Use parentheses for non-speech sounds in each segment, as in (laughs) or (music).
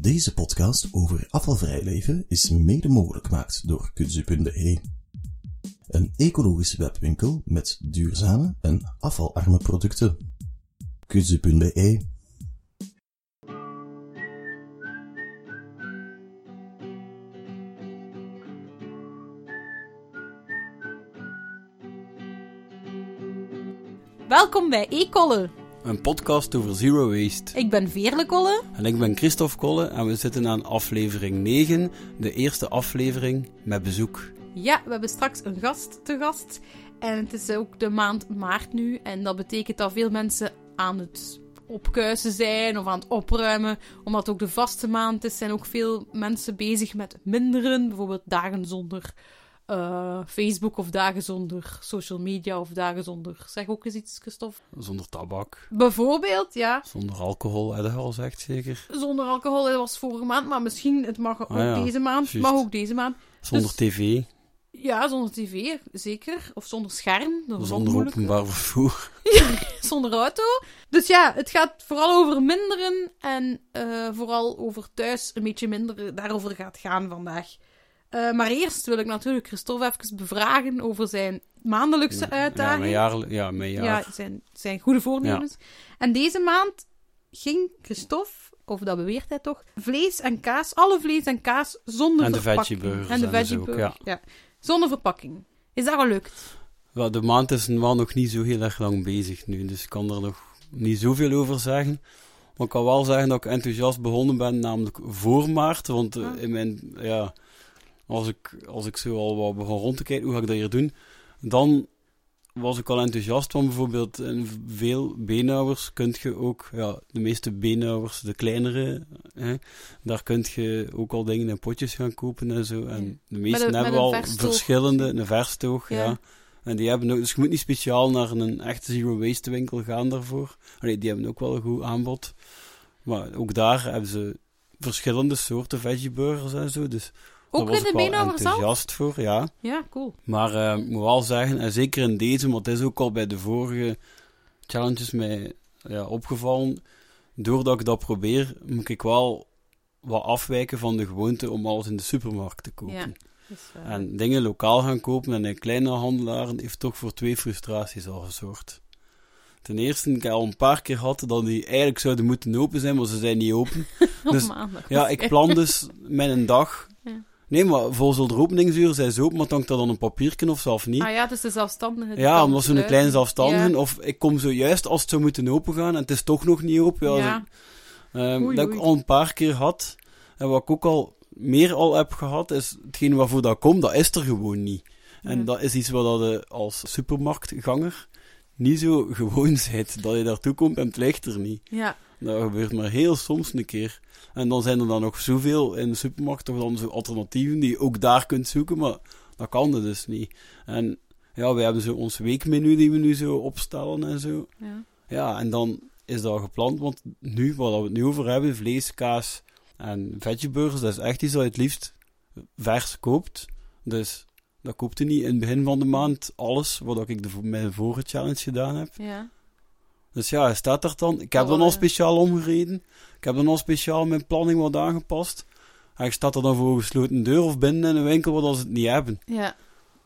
Deze podcast over afvalvrij leven is mede mogelijk gemaakt door kudzu.be. Een ecologische webwinkel met duurzame en afvalarme producten. kudzu.be Welkom bij E-Kolle. Een podcast over zero waste. Ik ben Veerle Kolle. En ik ben Christophe Kolle en we zitten aan aflevering 9, de eerste aflevering met bezoek. Ja, we hebben straks een gast te gast. En het is ook de maand maart nu. En dat betekent dat veel mensen aan het opkuisen zijn of aan het opruimen. Omdat het ook de vaste maand is, zijn ook veel mensen bezig met minderen. Bijvoorbeeld dagen zonder eh, Facebook of dagen zonder social media of dagen zonder... Zeg ook eens iets, Christophe. Zonder tabak, Bijvoorbeeld, ja. zonder alcohol, heb je al gezegd zeker? Zonder alcohol, dat was vorige maand, maar misschien, het mag ook Ah ja, deze maand. juist. Mag ook deze maand. Zonder Dus- tv, Ja, zonder tv, zeker. Of zonder scherm. Dat zonder openbaar vervoer. (laughs) (laughs) Zonder auto. Dus ja, het gaat vooral over minderen. En eh, vooral over thuis een beetje minderen. Daarover gaat het gaan vandaag. Eh, maar eerst wil ik natuurlijk Christophe even bevragen over zijn maandelijkse Ja, uitdaging. mijn jaar, ja, mijn jaar. Ja, zijn, zijn goede voornemens. En deze maand ging Christophe, of dat beweert hij toch, vlees en kaas, alle vlees en kaas zonder En verpakking. En de veggieburger, ja. Zonder verpakking. Is dat gelukt? Wel, de maand is wel nog niet zo heel erg lang bezig nu, dus ik kan er nog niet zoveel over zeggen. Maar ik kan wel zeggen dat ik enthousiast begonnen ben, namelijk voor maart. Want eh, Ah. in mijn, ja, als ik, als ik zo al wat begon rond te kijken, hoe ga ik dat hier doen? Dan was ik al enthousiast, want bijvoorbeeld in veel beenhouwers kun je ook, ja, de meeste beenhouwers, de kleinere, hè, daar kun je ook al dingen in potjes gaan kopen en zo. En de meeste met hebben al verstoog. verschillende, een verstoog, Ja. ja. En die hebben ook, dus je moet niet speciaal naar een echte zero waste winkel gaan daarvoor. Allee, die hebben ook wel een goed aanbod. Maar ook daar hebben ze verschillende soorten veggieburgers en zo. Dus Ook in de beenhouwer zelf? enthousiast voor, ja. Ja, cool. Maar eh, ik moet wel zeggen, en zeker in deze, want het is ook al bij de vorige challenges mij ja, opgevallen. Doordat ik dat probeer, moet ik wel wat afwijken van de gewoonte om alles in de supermarkt te kopen. Ja. En dingen lokaal gaan kopen en een kleine handelaren heeft toch voor twee frustraties al gezorgd. Ten eerste, ik heb al een paar keer gehad dat die eigenlijk zouden moeten open zijn, maar ze zijn niet open. (laughs) op dus- maandag. Ja, ik plan dus met een dag. Nee, maar volgens de openingsuur zijn ze open, maar dan hangt dat dan een papiertje of zelf niet. Ah ja, het is de zelfstandige. Ja, omdat zo'n sluiten. kleine zelfstandigen, Ja. of ik kom zojuist als het zou moeten opengaan en het is toch nog niet open. Ja, Ja. zo- Ehm, Oei, dat ik al een paar keer had, en wat ik ook al meer al heb gehad, is hetgeen waarvoor dat komt, dat is er gewoon niet. En Ja. dat is iets wat je als supermarktganger niet zo gewoon (laughs) bent. Dat je daartoe komt en het ligt er niet. Ja, Dat gebeurt maar heel soms een keer. En dan zijn er dan nog zoveel in de supermarkt, toch dan zo alternatieven die je ook daar kunt zoeken, maar dat kan er dus niet. En ja, we hebben zo ons weekmenu die we nu zo opstellen en zo. ja. Ja, en dan is dat gepland, want nu, waar we het nu over hebben, vlees, kaas en veggieburgers, dat is echt iets dat je het liefst vers koopt. Dus dat koopt je niet in het begin van de maand alles, wat ik de, mijn vorige challenge gedaan heb. ja. Dus ja, hij staat er dan. Ik heb Oh, dan al speciaal omgereden. Ik heb dan al speciaal mijn planning wat aangepast. En ik sta er dan voor een gesloten deur of binnen in een winkel wat ze het niet hebben. ja.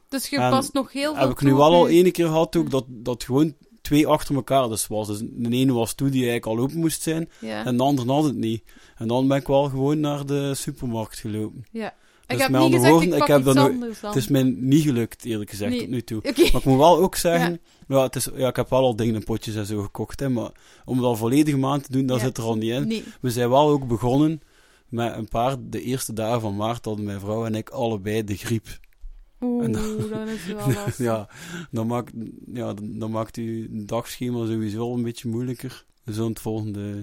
Dus je En past nog heel veel heb ik nu wel al ene keer gehad ook dat, dat gewoon twee achter elkaar dus was. Dus de ene was toe die eigenlijk al open moest zijn Ja, en de andere had het niet. En dan ben ik wel gewoon naar de supermarkt gelopen. ja. Dus ik heb met niet gezegd, woorden, ik heb iets anders dan. Het is mij niet gelukt, eerlijk gezegd, Nee. tot nu toe. Maar ik moet wel ook zeggen, ja. het is, ja, ik heb wel al dingen in potjes en zo gekocht, hè, maar om dat volledige maand te doen, dat Ja. zit er al niet in. Nee. We zijn wel ook begonnen met een paar, de eerste dagen van maart hadden mijn vrouw en ik allebei de griep. Oeh, En dan is het wel (laughs) lastig. ja, dan maakt, ja, dan dan maakt uw dagschema sowieso al een beetje moeilijker. We zullen het volgende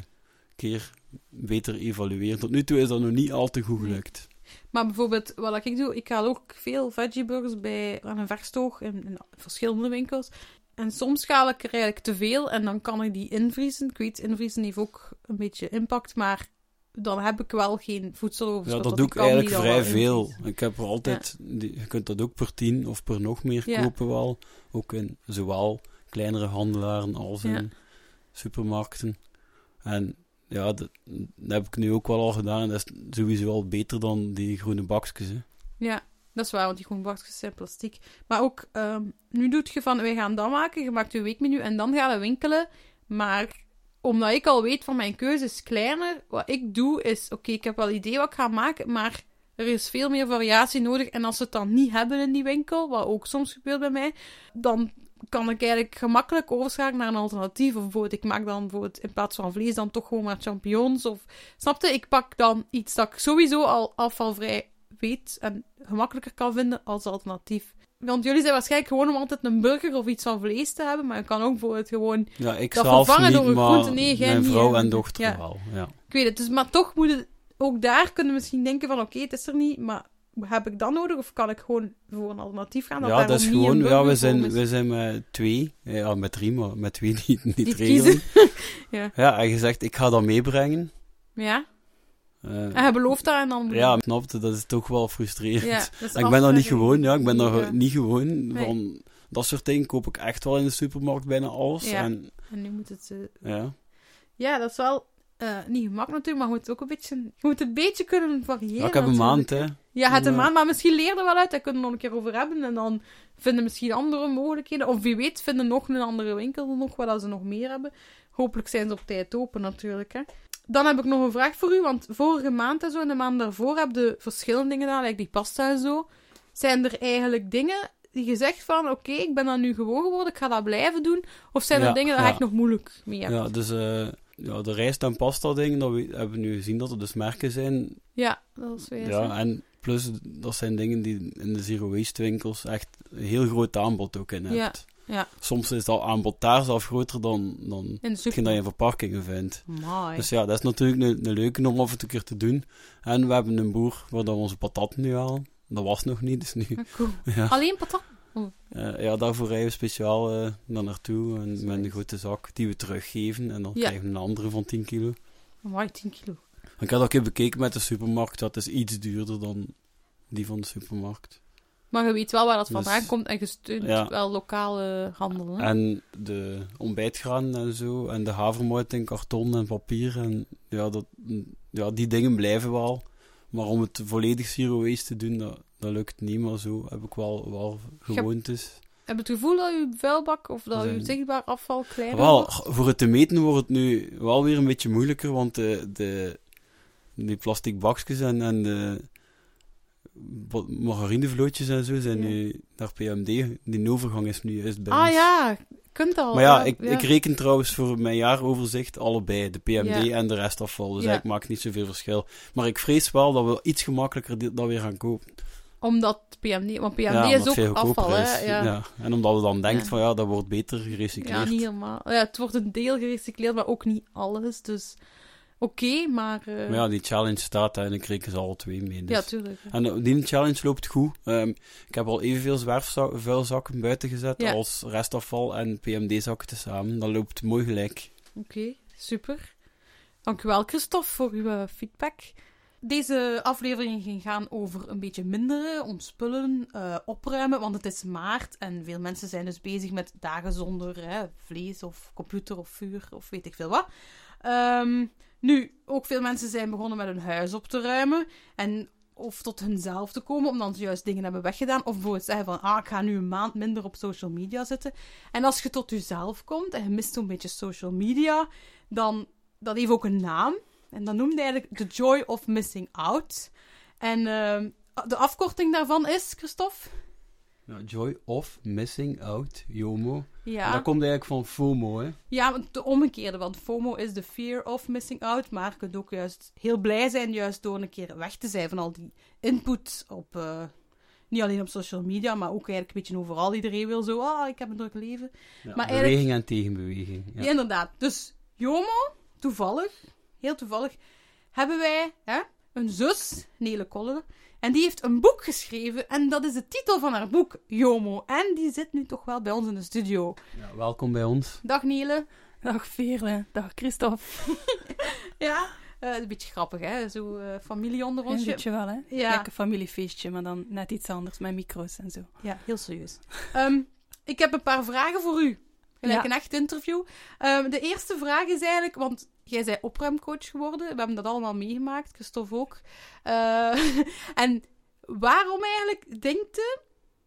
keer beter evalueren. Tot nu toe is dat nog niet al te goed gelukt. Maar bijvoorbeeld, wat ik doe, ik haal ook veel veggieburgers bij aan een verstoog in, in verschillende winkels. En soms haal ik er eigenlijk te veel en dan kan ik die invriezen. Ik weet, invriezen heeft ook een beetje impact, maar dan heb ik wel geen voedseloverschot. Ja, dat doe ik eigenlijk vrij veel. invriezen. Ik heb er altijd, je kunt dat ook per tien of per nog meer Ja. kopen wel. Ook in zowel kleinere handelaren als in supermarkten. En ja, dat, heb ik nu ook wel al gedaan. En dat is sowieso al beter dan die groene bakjes. Hè. Ja, dat is waar, want die groene bakjes zijn plastic. Maar ook, ehm, nu doet je van, wij gaan dat maken, je maakt je weekmenu en dan gaan we winkelen. Maar omdat ik al weet van mijn keuze is kleiner, wat ik doe is, oké, ik heb wel idee wat ik ga maken, maar er is veel meer variatie nodig. En als ze het dan niet hebben in die winkel, wat ook soms gebeurt bij mij, dan kan ik eigenlijk gemakkelijk overschakelen naar een alternatief. Of bijvoorbeeld, ik maak dan bijvoorbeeld in plaats van vlees dan toch gewoon maar champignons. Of, snapte? Ik pak dan iets dat ik sowieso al afvalvrij weet en gemakkelijker kan vinden als alternatief. Want jullie zijn waarschijnlijk gewoon om altijd een burger of iets van vlees te hebben, maar je kan ook bijvoorbeeld gewoon Ja, ik Dat vervangen niet, door een groente, nee, mijn vrouw en dochter Ja. wel. Ja. Ik weet het, dus, maar toch moet het... Ook daar kunnen we misschien denken van, oké, het is er niet, maar heb ik dat nodig? Of kan ik gewoon voor een alternatief gaan? ja, daarom dat is gewoon... Ja, we zijn, we zijn met twee. Ja, met drie, maar met twee niet, niet, Niet regelen. (laughs) Ja. Ja, en je zegt, ik ga dat meebrengen. Ja, Eh, en hij belooft dat en dan... ja, snapte, dat is toch wel frustrerend. Ja, dat En ik ben daar niet gewoon, ja, ik ben daar Ja. niet gewoon. Nee. Van dat soort dingen koop ik echt wel in de supermarkt, bijna alles. Ja. En, En nu moet het... eh, ja. Ja, dat is wel eh, niet gemakkelijk natuurlijk, maar je moet het ook een beetje... Je moet een beetje kunnen variëren ja, ik heb een maand, hè. Ja, het een maand, maar misschien leer er wel uit. Daar kunnen we nog een keer over hebben. En dan vinden misschien andere mogelijkheden. Of wie weet, vinden nog een andere winkel nog dat ze nog meer hebben. Hopelijk zijn ze op tijd open natuurlijk. Hè. Dan heb ik nog een vraag voor u. Want vorige maand en zo en de maand daarvoor heb je verschillende dingen gedaan, like die pasta en zo. Zijn er eigenlijk dingen die je zegt van, oké, ik ben dat nu gewoon geworden, ik ga dat blijven doen? Of zijn er Ja, dingen waar ja. ik nog moeilijk mee heb? Ja, dus eh, ja, de rijst- en pasta-dingen, dat we, hebben we nu gezien dat er dus merken zijn. Ja, dat is hè. Ja, en plus, dat zijn dingen die in de zero waste winkels echt een heel groot aanbod ook in Ja, hebt. ja. Soms is dat aanbod daar zelf groter dan, dan hetgeen dat je in verpakkingen vindt. Mooi. Dus ja, dat is natuurlijk een, een leuke om af en toe een keer te doen. En we hebben een boer waar dat we onze patatten nu halen. Dat was nog niet, dus nu... Ja, cool. (laughs) Ja, Alleen patat? Eh, ja daarvoor rijden we speciaal eh naar naartoe. En met een grote zak die we teruggeven. En dan Ja. krijgen we een andere van 10 kilo. Mooi, 10 kilo. Ik dat ook even bekeken met de supermarkt. Dat is iets duurder dan die van de supermarkt. Maar je weet wel waar dat Dus- vandaan komt en je steunt Ja. wel lokale handel. Hè? En de ontbijtgranen en zo. En de havermout in karton en papier. En ja, dat, ja, die dingen blijven wel. Maar om het volledig zero waste te doen, dat, dat lukt niet. Maar zo heb ik wel, wel gewoontes. Heb je het gevoel dat je vuilbak of dat je zichtbaar afval kleiner Wel, wordt? voor het te meten wordt het nu wel weer een beetje moeilijker, want de, de, die plastic bakjes en, en de margarinevlootjes en zo zijn Ja. nu naar PMD. Die overgang is nu juist bij Ah ons. ja, kunt al. Maar ja, ik, ik reken trouwens voor mijn jaaroverzicht allebei, de PMD Ja. en de restafval. Dus Ja. eigenlijk maakt niet zoveel verschil. Maar ik vrees wel dat we iets gemakkelijker dat weer gaan kopen. Omdat PMD, want PMD ja, is ook afval, hè? Ja. Ja. En omdat we dan denken Ja. van ja, dat wordt beter gerecycleerd. niet helemaal. Ja, het wordt een deel gerecycleerd, maar ook niet alles. Dus oké, maar. eh, Maar ja, die challenge staat en ik reken ze alle twee mee. Dus. ja, tuurlijk. En eh, die challenge loopt goed. Ehm, ik heb al evenveel zwerfvuilzakken buiten gezet Ja. als restafval en PMD-zakken tezamen. Dat loopt mooi gelijk. Oké, super. Dankjewel, Christophe, voor uw eh, feedback. Deze aflevering ging gaan over een beetje minderen, ontspullen, opruimen, want het is maart en veel mensen zijn dus bezig met dagen zonder hè, vlees of computer of vuur of weet ik veel wat. Ehm, nu, ook veel mensen zijn begonnen met hun huis op te ruimen en of tot hunzelf te komen, omdat ze juist dingen hebben weggedaan. Of bijvoorbeeld zeggen van, ah, ik ga nu een maand minder op social media zitten. En als je tot jezelf komt en je mist zo'n beetje social media, dan dat heeft ook een naam. En dat noemde eigenlijk The Joy of Missing Out. En ehm, de afkorting daarvan is, Christophe? Joy of missing out, JOMO. En Ja, dat komt eigenlijk van FOMO, hè. ja want de omgekeerde, want FOMO is the fear of missing out. Maar je kunt ook juist heel blij zijn, juist door een keer weg te zijn van al die input op... eh, niet alleen op social media, maar ook eigenlijk een beetje overal. Iedereen wil zo, ah, ik heb een druk leven. Ja, Maar beweging eigenlijk- en tegenbeweging. Ja. Ja, inderdaad. Dus Jomo, toevallig, heel toevallig, hebben wij hè, een zus, Nele Kolle, en die heeft een boek geschreven. En dat is de titel van haar boek, Jomo. En die zit nu toch wel bij ons in de studio. Ja, welkom bij ons. Dag Nele. Dag Veerle, dag Christophe. (laughs) Ja, eh, een beetje grappig hè, zo eh, familie onder Een ons. beetje wel, hè? Ja. Lekker familiefeestje, maar dan net iets anders, met micro's en zo. Ja, heel serieus. Ehm, ik heb een paar vragen voor u. Gelijk Ja. een echt interview. Ehm, de eerste vraag is eigenlijk, want jij bent opruimcoach geworden. We hebben dat allemaal meegemaakt, Christophe ook. Eh, (laughs) en waarom eigenlijk denkt je,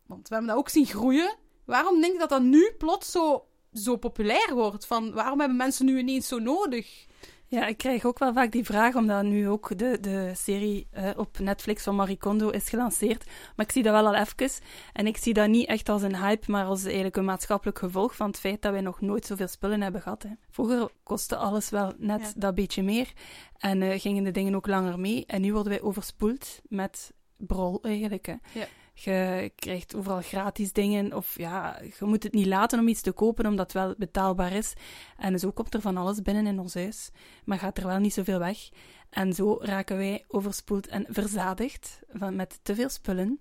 want we hebben dat ook zien groeien, waarom denk je dat dat nu plots zo, zo populair wordt? Van, waarom hebben mensen nu ineens zo nodig? Ja, ik krijg ook wel vaak die vraag, omdat nu ook de, de serie eh, op Netflix van Marie Kondo is gelanceerd. Maar ik zie dat wel al even. En ik zie dat niet echt als een hype, maar als eigenlijk een maatschappelijk gevolg van het feit dat wij nog nooit zoveel spullen hebben gehad. Hè. Vroeger kostte alles wel net Ja. dat beetje meer. En eh, gingen de dingen ook langer mee. En nu worden wij overspoeld met brol eigenlijk. Hè. Ja. Je krijgt overal gratis dingen. Of ja, je moet het niet laten om iets te kopen, omdat het wel betaalbaar is. En zo komt er van alles binnen in ons huis. Maar gaat er wel niet zoveel weg. En zo raken wij overspoeld en verzadigd van, met te veel spullen.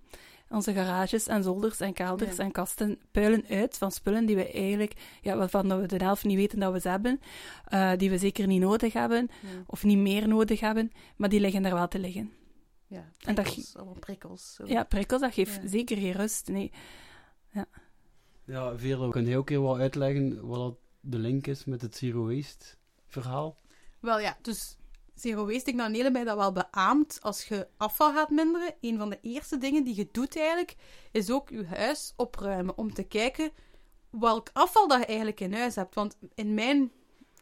Onze garages en zolders en kelders Ja. en kasten puilen uit van spullen die we eigenlijk, ja, waarvan we de helft niet weten dat we ze hebben, eh, die we zeker niet nodig hebben of niet meer nodig hebben, maar die liggen daar wel te liggen. Ja, En dat prikkels, allemaal prikkels. zo. Ja, prikkels, dat geeft Ja. zeker geen rust. Nee. Ja, Vero, kun je ook heel wat uitleggen wat dat de link is met het zero waste verhaal? Wel ja, dus zero waste, ik denk dat Nele mij dat wel beaamt. Als je afval gaat minderen, een van de eerste dingen die je doet eigenlijk, is ook je huis opruimen. Om te kijken welk afval dat je eigenlijk in huis hebt. Want in mijn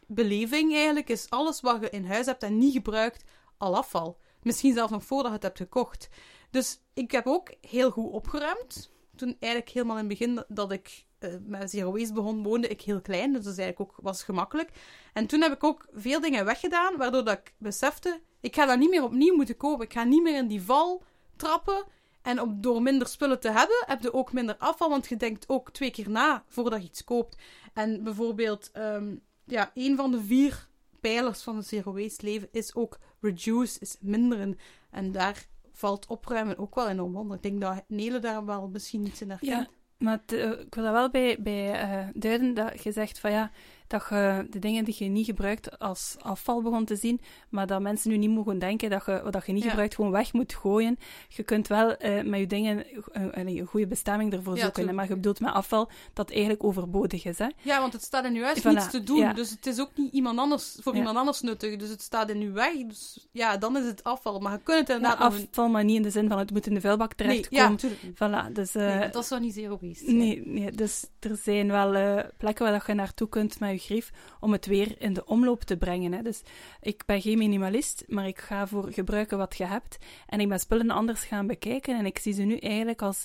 beleving eigenlijk is alles wat je in huis hebt en niet gebruikt, al afval. Misschien zelfs nog voordat je het hebt gekocht. Dus ik heb ook heel goed opgeruimd. Toen eigenlijk helemaal in het begin dat ik eh, met Zero Waste begon, woonde ik heel klein. Dus dat eigenlijk ook, was gemakkelijk. En toen heb ik ook veel dingen weggedaan, waardoor dat ik besefte, ik ga dat niet meer opnieuw moeten kopen. Ik ga niet meer in die val trappen. En op, door minder spullen te hebben, heb je ook minder afval, want je denkt ook twee keer na voordat je iets koopt. En bijvoorbeeld, ehm, ja, een van de vier pijlers van het zero waste leven is ook reduce, is minderen. En daar valt opruimen ook wel enorm onder. Ik denk dat Nele daar wel misschien iets in herkent. Ja, maar ik wil daar wel bij, bij eh, duiden dat je zegt van ja, dat je de dingen die je niet gebruikt als afval begon te zien, maar dat mensen nu niet mogen denken dat je wat je niet Ja. gebruikt gewoon weg moet gooien. Je kunt wel eh, met je dingen eh, een, een goede bestemming ervoor Ja, zoeken, maar je bedoelt met afval dat eigenlijk overbodig is. Hè? Ja, want het staat in uw huis Voilà, niets te doen. ja. Dus het is ook niet iemand anders, voor iemand anders nuttig. Dus het staat in uw weg. Dus ja, dan is het afval. Maar je kunt het inderdaad afval, maar niet in de zin van het moet in de vuilbak Nee, terechtkomen. ja, natuurlijk niet. Voilà, dus, eh, Nee, dat is wel niet waste. zijn. Nee, nee, dus er zijn wel plekken waar dat je naartoe kunt met je grief om het weer in de omloop te brengen. Hè. Dus ik ben geen minimalist, maar ik ga voor gebruiken wat je hebt. En ik ben spullen anders gaan bekijken en ik zie ze nu eigenlijk als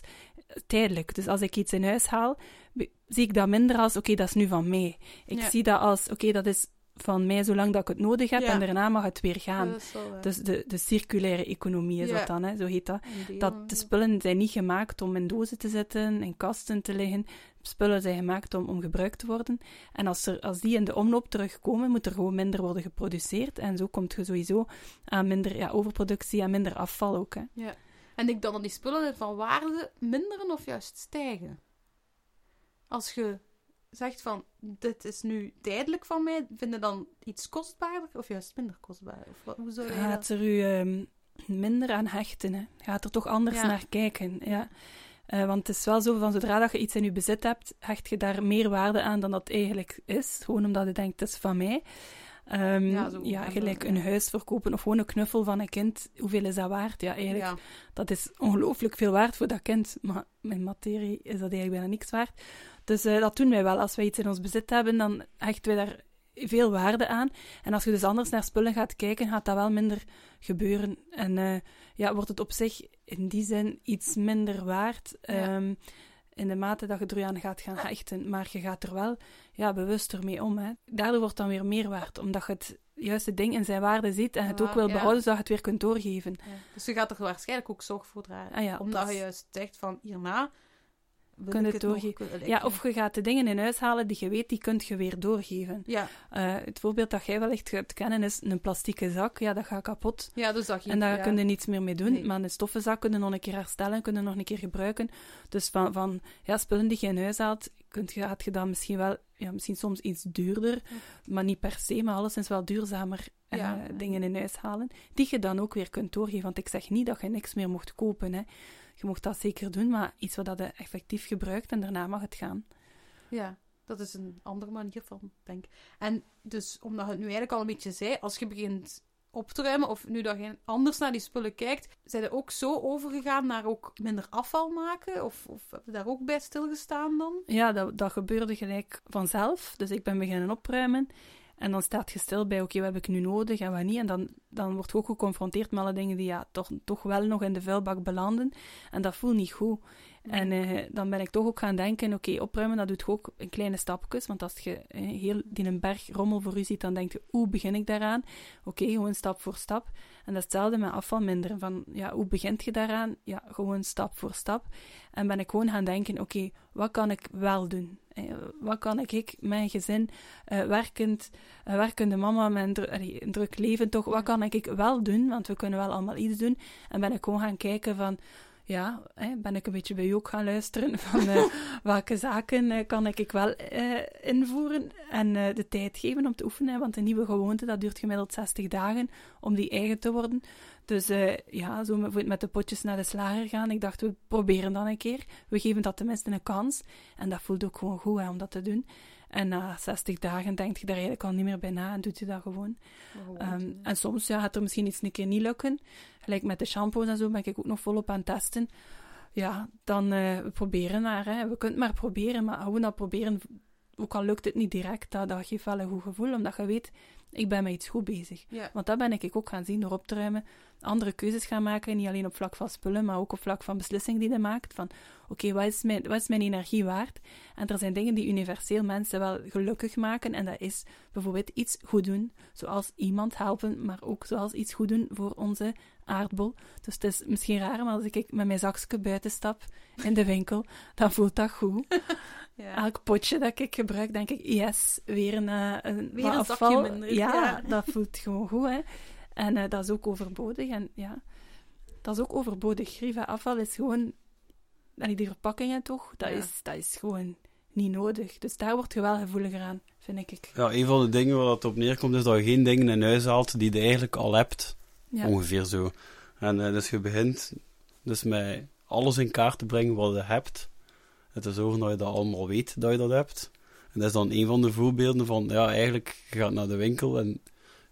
tijdelijk. Dus als ik iets in huis haal, zie ik dat minder als, oké, dat is nu van mij. Ik Ja. zie dat als, oké, dat is van mij zolang dat ik het nodig heb Ja. en daarna mag het weer gaan. Wel, Dus de, de circulaire economie is Ja. dat dan, hè, zo heet dat. deel, Dat de ja. spullen zijn niet gemaakt om in dozen te zitten, in kasten te liggen. Spullen zijn gemaakt om, om gebruikt te worden. En als, er, als die in de omloop terugkomen, moet er gewoon minder worden geproduceerd. En zo komt je sowieso aan minder ja, overproductie en minder afval ook. Hè. En ik dan dat die spullen van waarde minderen of juist stijgen. Als je zegt van, dit is nu tijdelijk van mij, vind je dan iets kostbaarder of juist minder kostbaar? Of wat, hoe zou je dat... Gaat er u ehm, minder aan hechten. Hè. Gaat er toch anders Ja. naar kijken. Ja. Eh, want het is wel zo van zodra dat je iets in je bezit hebt, hecht je daar meer waarde aan dan dat eigenlijk is. Gewoon omdat je denkt, het is van mij. Ehm, Ja, ja, gelijk een huis verkopen of gewoon een knuffel van een kind. Hoeveel is dat waard? Ja, eigenlijk, Ja, dat is ongelooflijk veel waard voor dat kind. Maar in materie is dat eigenlijk bijna niks waard. Dus eh, dat doen wij wel. Als wij iets in ons bezit hebben, dan hechten wij daar veel waarde aan. En als je dus anders naar spullen gaat kijken, gaat dat wel minder gebeuren. En eh, ja, wordt het op zich in die zin iets minder waard. Ja. ehm, in de mate dat je er aan gaat gaan hechten. Maar je gaat er wel ja, bewuster mee om. Hè. Daardoor wordt het dan weer meer waard. Omdat je het juiste ding in zijn waarde ziet en het ook wil ja. behouden, zodat je het weer kunt doorgeven. ja. Dus je gaat er waarschijnlijk ook zorg voor dragen. Ah ja, Omdat dat- je juist zegt van, hierna wil Kun je ik het nog doorgeven. kunnen- Ja, of je gaat de dingen in huis halen die je weet, die kun je weer doorgeven. Ja, Eh, het voorbeeld dat jij wellicht gaat kennen is een plastieke zak. Ja, dat gaat kapot. ja dus dat je... En daar ja. kun je niets meer mee doen. Nee. Maar een stoffen zak kun je nog een keer herstellen, kun je nog een keer gebruiken. Dus van, van ja, spullen die je in huis haalt, kunt je, gaat je dan misschien wel, ja, misschien soms iets duurder, maar niet per se, maar alleszins wel duurzamer eh, dingen in huis halen, die je dan ook weer kunt doorgeven. Want ik zeg niet dat je niks meer mocht kopen. Hè. Je mocht dat zeker doen, maar iets wat dat je effectief gebruikt en daarna mag het gaan. Ja. Dat is een andere manier van denken. En dus, omdat het nu eigenlijk al een beetje zei, als je begint op te ruimen, of nu dat je anders naar die spullen kijkt, zijn er ook zo overgegaan naar ook minder afval maken? Of, of heb je daar ook bij stilgestaan dan? Ja, dat, dat gebeurde gelijk vanzelf. Dus ik ben beginnen opruimen. En dan staat je stil bij, oké, wat heb ik nu nodig en wat niet. En dan, dan word je ook geconfronteerd met alle dingen die ja, toch, toch wel nog in de vuilbak belanden. En dat voelt niet goed. En eh, dan ben ik toch ook gaan denken, oké, opruimen, dat doet je ook in kleine stapjes. Want als je eh, heel die een berg rommel voor u ziet, dan denk je, hoe begin ik daaraan? Oké, gewoon stap voor stap. En dat is hetzelfde met afval minderen. Van, ja, hoe begint je daaraan? Ja, gewoon stap voor stap. En ben ik gewoon gaan denken, oké, wat kan ik wel doen? Eh, wat kan ik, ik mijn gezin, eh, werkend, eh, werkende mama, mijn druk leven toch, wat kan ik wel doen? Want we kunnen wel allemaal iets doen. En ben ik gewoon gaan kijken van, ja, hè, ben ik een beetje bij u ook gaan luisteren (laughs) van eh, (laughs) welke zaken eh, kan ik wel eh, invoeren en de tijd geven om te oefenen. Want een nieuwe gewoonte, dat duurt gemiddeld 60 dagen om die eigen te worden. Dus ja, zo bijvoorbeeld met de potjes naar de slager gaan. Ik dacht, we proberen dan een keer. We geven dat tenminste een kans. En dat voelt ook gewoon goed hè, om dat te doen. En na 60 dagen denk je daar eigenlijk al niet meer bij na en doet je dat gewoon. Um, en soms ja, gaat er misschien iets een keer niet lukken. Gelijk met de shampoos en zo ben ik ook nog volop aan het testen. Ja, dan uh, we proberen maar. Hè. We kunnen maar proberen, maar gewoon dat proberen. Ook al lukt het niet direct, dat, dat geeft wel een goed gevoel, omdat je weet, ik ben met iets goed bezig. Ja. Want dat ben ik ook gaan zien door op te ruimen. Andere keuzes gaan maken, niet alleen op vlak van spullen, maar ook op vlak van beslissingen die je maakt. Van, oké, wat, is mijn, wat is mijn energie waard? En er zijn dingen die universeel mensen wel gelukkig maken. En dat is bijvoorbeeld iets goed doen, zoals iemand helpen, maar ook zoals iets goed doen voor onze aardbol. Dus het is misschien raar, maar als ik met mijn zakje buiten stap in de winkel, dan voelt dat goed. (laughs) Ja. Elk potje dat ik gebruik, denk ik, yes, weer een, uh, een, Weer een afval. zakje minder, Ja, ja. dat voelt gewoon goed, hè. En eh, dat is ook overbodig. En ja, dat is ook overbodig. Grief en afval is gewoon... En die verpakkingen toch, dat, Ja. is, dat is gewoon niet nodig. Dus daar word je wel gevoeliger aan, vind ik. Ja, een van de dingen waar het op neerkomt is dat je geen dingen in huis haalt die je eigenlijk al hebt. Ja. Ongeveer zo. En eh, dus je begint dus met alles in kaart te brengen wat je hebt. Te zorgen dat je dat allemaal weet dat je dat hebt. En dat is dan een van de voorbeelden van, ja, eigenlijk, je gaat naar de winkel en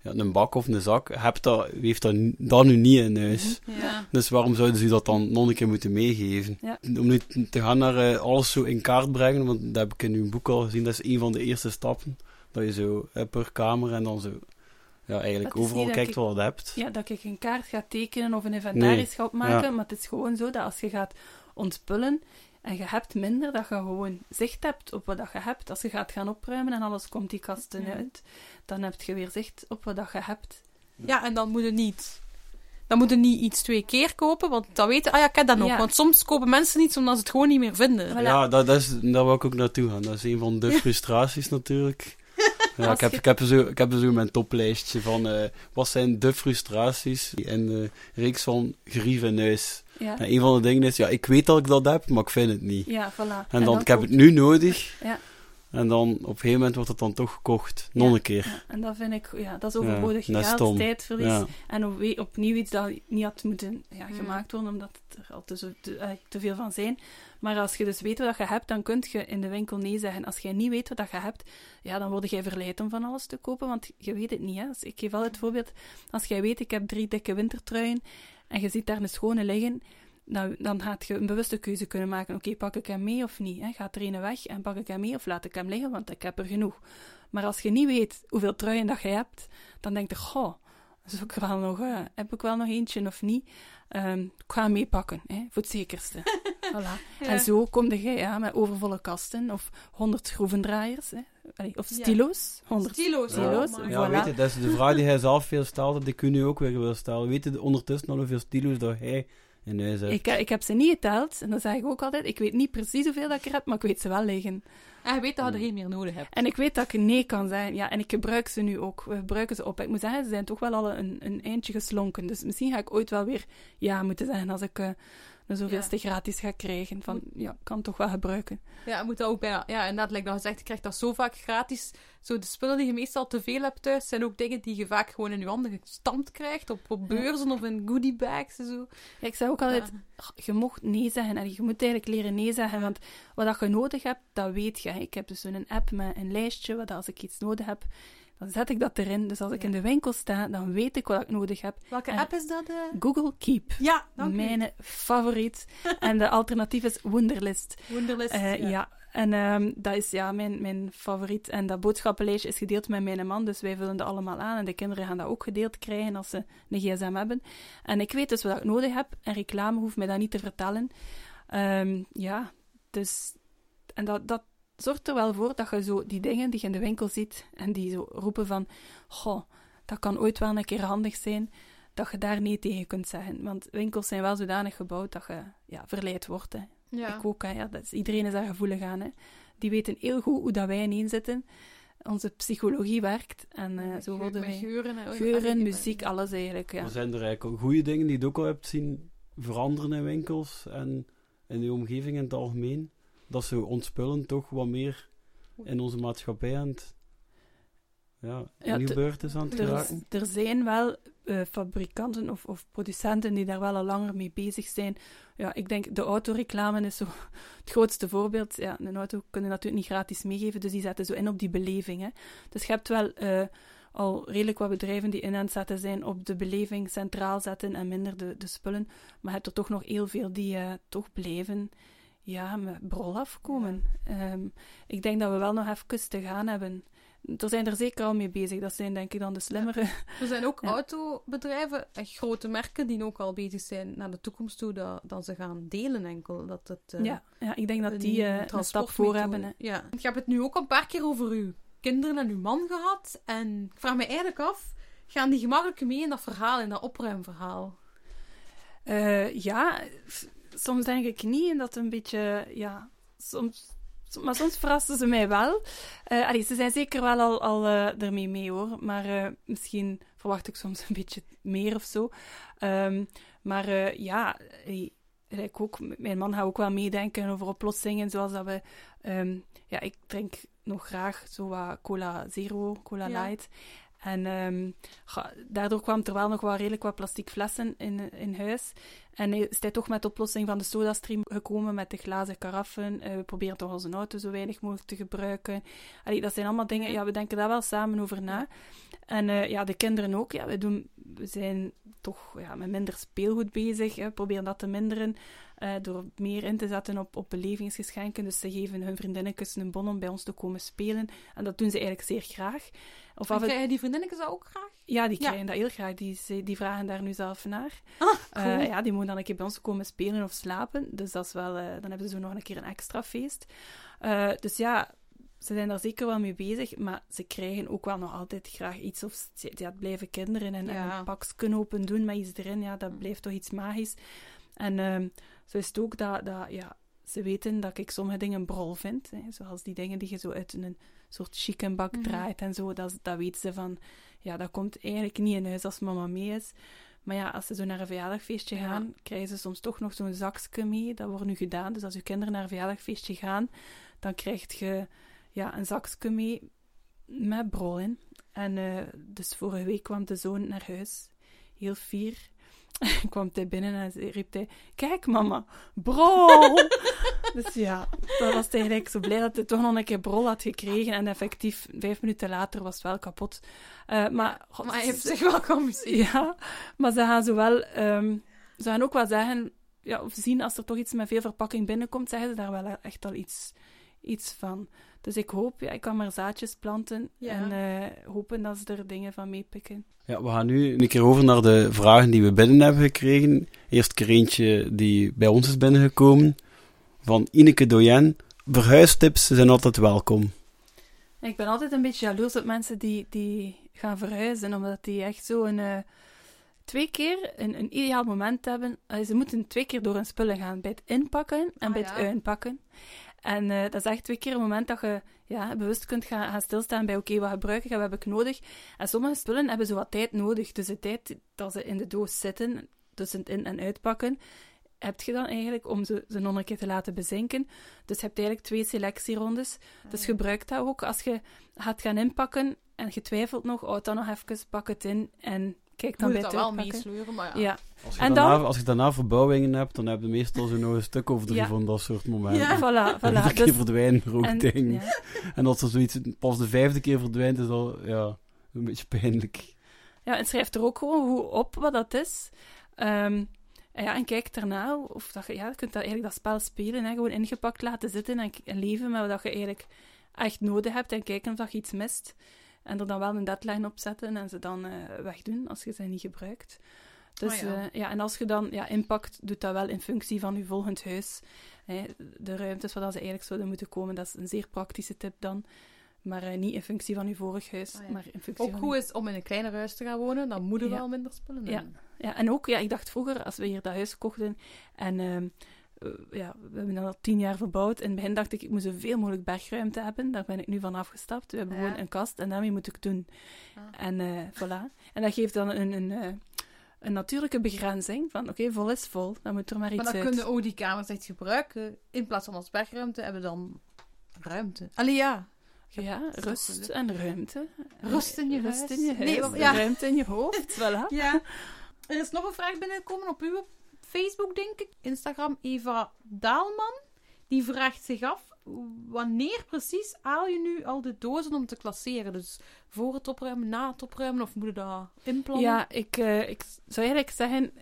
ja, een bak of een zak, hebt dat, heeft dat, dat nu niet in huis. Ja. Dus waarom zouden ze dat dan nog een keer moeten meegeven? Ja. Om nu te gaan naar eh, alles zo in kaart brengen, want dat heb ik in uw boek al gezien, dat is een van de eerste stappen. Dat je zo per kamer en dan zo, ja, eigenlijk overal kijkt ik- wat je hebt. Ja, dat ik een kaart ga tekenen of een inventaris Nee. ga opmaken. Ja. Maar het is gewoon zo dat als je gaat ontpullen en je hebt minder, dat je gewoon zicht hebt op wat dat je hebt. Als je gaat gaan opruimen en alles komt die kasten Ja. uit, dan heb je weer zicht op wat dat je hebt. ja, en dan moet je niet... Dan moet je niet iets twee keer kopen, want dan weten... Ah ja, ik heb dat nog. Ja. Want soms kopen mensen iets omdat ze het gewoon niet meer vinden. Voilà. Ja, dat, dat is, daar wil ik ook naartoe gaan. Dat is een van de frustraties natuurlijk. Ja, ik, heb, je- ik, heb zo, ik heb zo mijn toplijstje van eh, wat zijn de frustraties in de reeks van grief en huis. Ja, En een van de dingen is, ja, ik weet dat ik dat heb, maar ik vind het niet. ja voilà. En dan, ik heb het nu nodig. Ja. En dan op een gegeven moment wordt het dan toch gekocht. Nog Ja. een keer. Ja, en dat vind ik, ja, dat is overbodig Ja, geld, tijdverlies. Ja. En op- opnieuw iets dat niet had moeten ja, gemaakt worden, omdat er al te, zo- te, eh, te veel van zijn. Maar als je dus weet wat je hebt, dan kun je in de winkel nee zeggen. Als jij niet weet wat je hebt, ja, dan word jij verleid om van alles te kopen, want je weet het niet. Hè? Dus ik geef altijd het voorbeeld, als jij weet, ik heb drie dikke wintertruien, en je ziet daar een schone liggen, nou, dan gaat je een bewuste keuze kunnen maken. Oké, pak ik hem mee of niet? Hè? Gaat er een weg en pak ik hem mee of laat ik hem liggen, want ik heb er genoeg. Maar als je niet weet hoeveel truien dat je hebt, dan denk je, goh, zoek er wel nog, eh, heb ik wel nog eentje of niet? Ehm, ik ga hem meepakken, hè, voor het zekerste. (laughs) voilà. Ja. En zo kom je ja, met overvolle kasten of 100 schroevendraaiers, hè. Allee, of Ja. stilo's. 100 Stilo's. Stilo's, Ja, Voilà. weet je, dat is de vraag die hij zelf veel stelde, die kun je ook weer wil stellen. Weet je ondertussen al hoeveel stilo's dat hij in huis? Ik, ik heb ze niet geteld, en dat zeg ik ook altijd. Ik weet niet precies hoeveel dat ik er heb, maar ik weet ze wel liggen. En je weet dat je er geen meer nodig hebt. En ik weet dat ik nee kan zijn. Ja, en ik gebruik ze nu ook. We gebruiken ze op. Ik moet zeggen, ze zijn toch wel al een, een eindje geslonken. Dus misschien ga ik ooit wel weer ja moeten zeggen als ik eh, een zoveelste gratis gaat krijgen. Van, ja, kan toch wel gebruiken. Ja, moet dat ook bijna... Ja, inderdaad, lijkt dat gezegd, je krijgt dat zo vaak gratis. Zo, de spullen die je meestal te veel hebt thuis, zijn ook dingen die je vaak gewoon in je handen gestand krijgt. Op, op beurzen of in goodiebags en zo. Ja, ik zeg ook altijd, Ja. je mocht nee zeggen. En je moet eigenlijk leren nee zeggen, want wat dat je nodig hebt, dat weet je. Ik heb dus zo'n app met een lijstje, wat als ik iets nodig heb, dan zet ik dat erin. Dus als ik Ja. in de winkel sta, dan weet ik wat ik nodig heb. Welke En- app is dat? eh? Google Keep. Ja, dank u. Mijn favoriet. (laughs) en de alternatief is Wunderlist. Wunderlist. Eh, ja. en ehm, dat is ja, mijn, mijn favoriet. En dat boodschappenlijstje is gedeeld met mijn man, dus wij vullen dat allemaal aan. En de kinderen gaan dat ook gedeeld krijgen als ze een gsm hebben. En ik weet dus wat ik nodig heb, en reclame hoeft mij dat niet te vertellen. Ehm, ja, dus... En dat, dat zorgt er wel voor dat je zo die dingen die je in de winkel ziet, en die zo roepen van, goh, dat kan ooit wel een keer handig zijn, dat je daar nee tegen kunt zeggen. Want winkels zijn wel zodanig gebouwd dat je ja, verleid wordt, hè. Ja. Ik ook, hè, ja, dat is, iedereen is daar gevoelig aan. Hè. Die weten heel goed hoe dat wij ineen zitten. Onze psychologie werkt. En eh, zo worden wij... Geuren, en- Geuren, Allee, muziek, alles eigenlijk, ja. Maar zijn er eigenlijk al goede dingen die je ook al hebt zien veranderen in winkels en in de omgeving in het algemeen? Dat ze ontspullen toch wat meer in onze maatschappij aan het ja, Ja, is aan het Er, er zijn wel eh, fabrikanten of, of producenten die daar wel al langer mee bezig zijn. Ja, ik denk de autoreclame is zo (laughs) het grootste voorbeeld. Ja, een auto kunnen natuurlijk niet gratis meegeven, dus die zetten zo in op die beleving. Hè. Dus je hebt wel eh, al redelijk wat bedrijven die in aan het zetten zijn op de beleving centraal zetten en minder de, de spullen. Maar je hebt er toch nog heel veel die eh, toch blijven ja, met brol afkomen. Ehm, ik denk dat we wel nog even te gaan hebben. Er zijn er zeker al mee bezig. Dat zijn denk ik dan de slimmere. Er zijn ook Ja. autobedrijven, echt grote merken, die ook al bezig zijn naar de toekomst toe, dat, dat ze gaan delen enkel. Dat het, eh, ja, ja, ik denk dat die eh, een stap voor hebben. Hè. Ja. Je hebt het nu ook een paar keer over uw kinderen en uw man gehad. En ik vraag me eigenlijk af, gaan die gemakkelijk mee in dat verhaal, in dat opruimverhaal? Eh, ja, soms denk ik niet en dat een beetje, ja, soms, som- maar soms verrassen ze mij wel. Eh allee, ze zijn zeker wel al, al eh, ermee mee hoor, maar eh, misschien verwacht ik soms een beetje meer of zo. Ehm, maar ja, ik ook, mijn man gaat ook wel meedenken over oplossingen, zoals dat we, ehm, ja, ik drink nog graag zo wat cola zero, cola Ja. light. En ehm, daardoor kwam er wel nog wel redelijk wat plastic flessen in, in huis. En is hij toch met de oplossing van de sodastream gekomen met de glazen karaffen. Eh, we proberen toch onze auto zo weinig mogelijk te gebruiken. Dat zijn allemaal dingen, ja, we denken daar wel samen over na. En eh, ja, de kinderen ook. Ja, we, doen, we zijn toch ja, met minder speelgoed bezig. Hè. We proberen dat te minderen eh, door meer in te zetten op, op belevingsgeschenken. Dus ze geven hun vriendinnetjes een bon om bij ons te komen spelen. En dat doen ze eigenlijk zeer graag. Of En en krijgen die vriendinnetjes dat ook graag? ja, die Ja. krijgen dat heel graag. Die, die vragen daar nu zelf naar. Ah, cool. Eh, ja, die mogen dan een keer bij ons komen spelen of slapen. Dus dat is wel, eh, dan hebben ze zo nog een keer een extra feest. Eh, dus ja, ze zijn daar zeker wel mee bezig. Maar ze krijgen ook wel nog altijd graag iets. Of ze- ja, het blijven kinderen. En, en Ja. een pakje open doen met iets erin. Ja, dat blijft toch iets magisch. En ehm, zo is het ook dat, dat ja, ze weten dat ik sommige dingen brol vind. Hè, zoals die dingen die je zo uit een soort chickenbak Mhm. draait en zo. Dat, dat weten ze van, ja, dat komt eigenlijk niet in huis als mama mee is. Maar ja, als ze zo naar een verjaardagfeestje Ja. gaan, krijgen ze soms toch nog zo'n zakje mee. Dat wordt nu gedaan. Dus als je kinderen naar een verjaardagfeestje gaan, dan krijg je ja, een zakje mee met brol in. En eh, dus vorige week kwam de zoon naar huis, heel fier. (laughs) kwam hij binnen en ze- riep hij, kijk mama, brol! (laughs) dus ja, dat was hij eigenlijk zo blij dat hij toch nog een keer brol had gekregen. En effectief, vijf minuten later was het wel kapot. Eh, maar, god, Maar hij heeft zich wel geamuseerd. (laughs) ja, maar ze gaan zo wel, ehm, ze gaan ook wel zeggen, ja, of zien als er toch iets met veel verpakking binnenkomt, zeggen ze daar wel echt al iets, iets van. Dus ik hoop, ja, ik kan maar zaadjes planten Ja. en eh, hopen dat ze er dingen van meepikken. Ja, we gaan nu een keer over naar de vragen die we binnen hebben gekregen. Eerst een keer eentje die bij ons is binnengekomen. Van Ineke Doyen. Verhuistips zijn altijd welkom. Ik ben altijd een beetje jaloers op mensen die, die gaan verhuizen, omdat die echt zo een, eh, twee keer een, een ideaal moment hebben. Eh, ze moeten twee keer door hun spullen gaan, bij het inpakken en Ah, bij het uitpakken. En eh, dat is echt twee keer een moment dat je ja, bewust kunt gaan, gaan stilstaan bij oké, wat gebruik ik en wat heb ik nodig. En sommige spullen hebben zo wat tijd nodig. Dus de tijd dat ze in de doos zitten, tussen het in- en uitpakken, heb je dan eigenlijk om ze, ze nog een keer te laten bezinken. Dus je hebt eigenlijk twee selectierondes. Dus ja. gebruik dat ook als je gaat gaan inpakken en je twijfelt nog, houd dan nog even, pak het in en kijk dan Moet bij het wel meesleuren, maar ja. Ja, Als je, En daarna, dan- als je daarna verbouwingen hebt, dan heb je meestal zo nog een stuk of drie Ja. van dat soort momenten. Ja. voilà, (laughs) voilà. keer Dus, verdwijnen er ook en, dingen. ja. (laughs) En als er zoiets pas de vijfde keer verdwijnt, is dat ja, een beetje pijnlijk. Ja, en schrijf er ook gewoon hoe op wat dat is. Ehm, en, ja, en kijk daarna of dat je, ja, je kunt dat eigenlijk dat spel spelen. Hè, gewoon ingepakt laten zitten en, en leven met wat je eigenlijk echt nodig hebt. En kijken of dat je iets mist. En er dan wel een deadline op zetten en ze dan eh, wegdoen als je ze niet gebruikt. Dus Ah, ja. ja. ja, en als je dan ja, impact doet dat wel in functie van je volgend huis. Hè, de ruimtes waar dat ze eigenlijk zouden moeten komen, dat is een zeer praktische tip dan. Maar eh, niet in functie van je vorig huis, Ah, ja. maar in functie Ook van goed is om in een kleiner huis te gaan wonen, dan moet je Ja. wel minder spullen Ja. hebben. Ja, en ook, ja, ik dacht vroeger, als we hier dat huis kochten en ehm, eh, ja, we hebben dat al tien jaar verbouwd. In het begin dacht ik, ik moet zoveel mogelijk bergruimte hebben. Daar ben ik nu van afgestapt. We hebben Ja. gewoon een kast en daarmee moet ik doen. Ah. En eh, voilà. En dat geeft dan een, een, eh, een natuurlijke begrenzing van, oké, vol is vol, dan moet er maar iets Maar dan uit. kunnen ook die kamers echt gebruiken. In plaats van als bergruimte hebben we dan ruimte. Allee, ja. Ja, rust en ruimte. Rust in je Rust huis. in je huis, Nee, ja. ruimte in je hoofd, (laughs) voilà. Ja. Er is nog een vraag binnengekomen op uw Facebook, denk ik. Instagram, Eva Daalman. Die vraagt zich af, wanneer precies haal je nu al de dozen om te klasseren? Dus voor het opruimen, na het opruimen, of moet je dat inplannen? Ja, ik, eh, ik zou eigenlijk zeggen,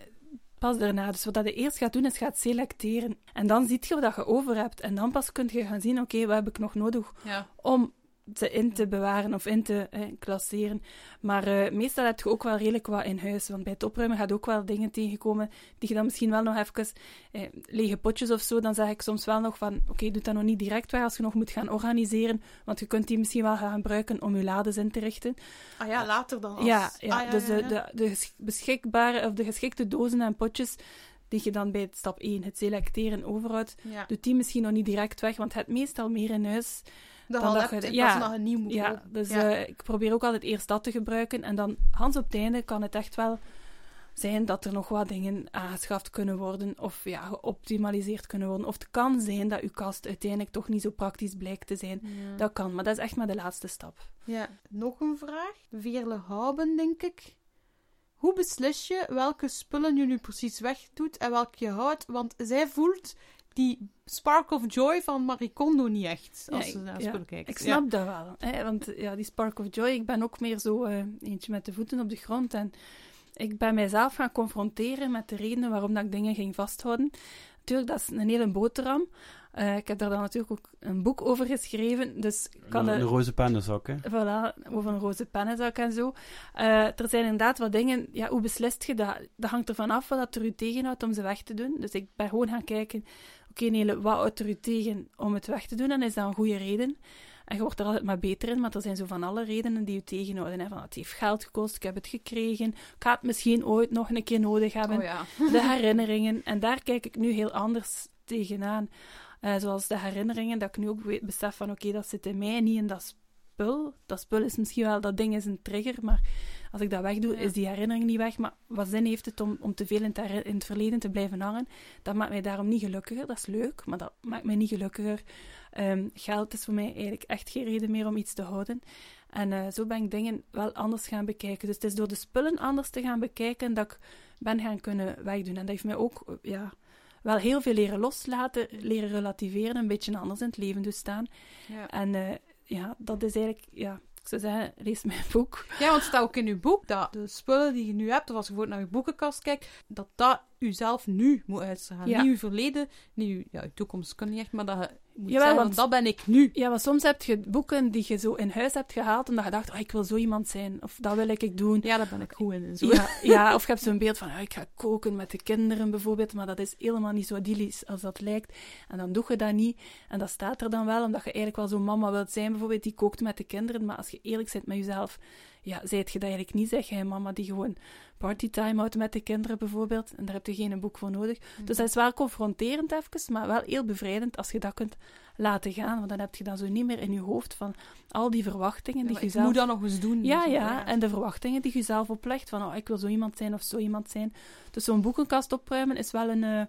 pas daarna. Dus wat dat je eerst gaat doen, is gaat selecteren. En dan ziet je wat je over hebt. En dan pas kun je gaan zien, oké, wat heb ik nog nodig Ja. om ze in te bewaren of in te eh, klasseren. Maar eh, meestal heb je ook wel redelijk wat in huis. Want bij het opruimen gaat ook wel dingen tegenkomen die je dan misschien wel nog even... Eh, lege potjes of zo, dan zeg ik soms wel nog van... Oké, doe dat nog niet direct weg als je nog moet gaan organiseren. Want je kunt die misschien wel gaan gebruiken om je lades in te richten. Ah ja, later dan. Als... Ja, ja, Ah, dus ja, de, de, de beschikbare of de geschikte dozen en potjes die je dan bij het stap 1, het selecteren, overhoudt, Ja. doet die misschien nog niet direct weg, want je hebt meestal meer in huis. Dan, dan dan dat dat je- in ja. dat je nieuw moet Ja, dus Ja. eh, ik probeer ook altijd eerst dat te gebruiken en dan, Hans op het einde, kan het echt wel zijn dat er nog wat dingen aangeschaft kunnen worden of ja, geoptimaliseerd kunnen worden. Of het kan zijn dat uw kast uiteindelijk toch niet zo praktisch blijkt te zijn. Ja. Dat kan, maar dat is echt maar de laatste stap. Ja, nog een vraag. Veerle Houben, denk ik. Hoe beslis je welke spullen je nu precies wegdoet en welke je houdt? Want zij voelt die spark of joy van Marie Kondo niet echt, als Ja, ze naar ja, kijkt. Ik snap dat wel. Hè? Want ja, die spark of joy, ik ben ook meer zo eh, eentje met de voeten op de grond. En ik ben mijzelf gaan confronteren met de redenen waarom dat ik dingen ging vasthouden. Natuurlijk, dat is een hele boterham. Eh, ik heb daar dan natuurlijk ook een boek over geschreven. Dus kan Een, een roze pennenzak, hè. Voilà, over een roze pennenzak en zo. Eh, er zijn inderdaad wat dingen, ja, hoe beslist je dat? Dat hangt ervan af wat er u tegenhoudt om ze weg te doen. Dus ik ben gewoon gaan kijken, oké Nele, wat houdt er u tegen om het weg te doen? En is dat een goede reden? En je wordt er altijd maar beter in, maar er zijn zo van alle redenen die u tegenhouden. Hè? Van, het heeft geld gekost, ik heb het gekregen, ik ga het misschien ooit nog een keer nodig hebben Oh ja. de herinneringen. En daar kijk ik nu heel anders tegenaan. Eh, zoals de herinneringen, dat ik nu ook weet, besef van oké, dat zit in mij niet in dat spul. Dat spul is misschien wel, dat ding is een trigger, maar als ik dat wegdoe, Ja. is die herinnering niet weg. Maar wat zin heeft het om, om te veel in het, in het verleden te blijven hangen? Dat maakt mij daarom niet gelukkiger. Dat is leuk, maar dat maakt mij niet gelukkiger. Ehm, geld is voor mij eigenlijk echt geen reden meer om iets te houden. En eh, zo ben ik dingen wel anders gaan bekijken. Dus het is door de spullen anders te gaan bekijken dat ik ben gaan kunnen wegdoen. En dat heeft mij ook eh, ja, wel heel veel leren loslaten, leren relativeren, een beetje anders in het leven dus staan. Ja. En eh, ja, dat is eigenlijk, ja, ik zou zeggen, lees mijn boek. ja, want het staat ook in uw boek dat de spullen die je nu hebt, of als je bijvoorbeeld naar je boekenkast kijkt, dat dat u zelf nu moet uitstralen. Ja. Niet uw verleden, niet uw, ja, uw toekomst kan niet echt, maar dat je moet Jawel, zeggen, want- dat ben ik nu. Ja, want soms heb je boeken die je zo in huis hebt gehaald omdat je dacht, oh, ik wil zo iemand zijn, of dat wil ik doen. Ja, daar ben ik goed in. en Zo. Ja, (laughs) ja, of je hebt zo'n beeld van, ja, ik ga koken met de kinderen bijvoorbeeld, maar dat is helemaal niet zo idyllisch als dat lijkt. En dan doe je dat niet. En dat staat er dan wel, omdat je eigenlijk wel zo'n mama wilt zijn bijvoorbeeld, die kookt met de kinderen. Maar als je eerlijk bent met jezelf, ja, zijt je dat eigenlijk niet, zeg jij mama die gewoon partytime houdt met de kinderen bijvoorbeeld. En daar heb je geen boek voor nodig. Dus dat is wel confronterend even, maar wel heel bevrijdend als je dat kunt laten gaan. Want dan heb je dan zo niet meer in je hoofd van al die verwachtingen die je zelf... moet dat nog eens doen. Ja, ja, en de verwachtingen die je zelf oplegt, van oh, ik wil zo iemand zijn of zo iemand zijn. Dus zo'n boekenkast opruimen is wel een, eh,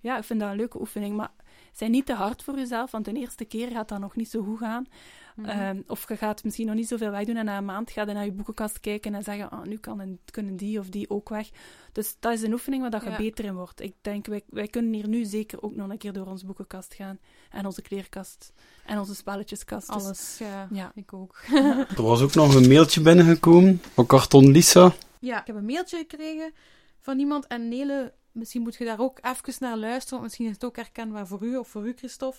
ja, ik vind dat een leuke oefening. Maar zijn niet te hard voor jezelf, want de eerste keer gaat dat nog niet zo goed gaan. Mhm. Ehm, of je gaat misschien nog niet zoveel wegdoen en na een maand ga je naar je boekenkast kijken en zeggen, ah, nu kan een- kunnen die of die ook weg. Dus dat is een oefening waar dat je Ja. beter in wordt. Ik denk, wij, wij kunnen hier nu zeker ook nog een keer door onze boekenkast gaan. En onze kleerkast. En onze spelletjeskast. Dus- Alles, ja. Ja. Ik ook. (laughs) Er was ook nog een mailtje binnengekomen van Karton Lisa. Ja, ik heb een mailtje gekregen van iemand. En Nele, misschien moet je daar ook even naar luisteren. Want misschien is het ook herkenbaar voor u of voor u, Christophe.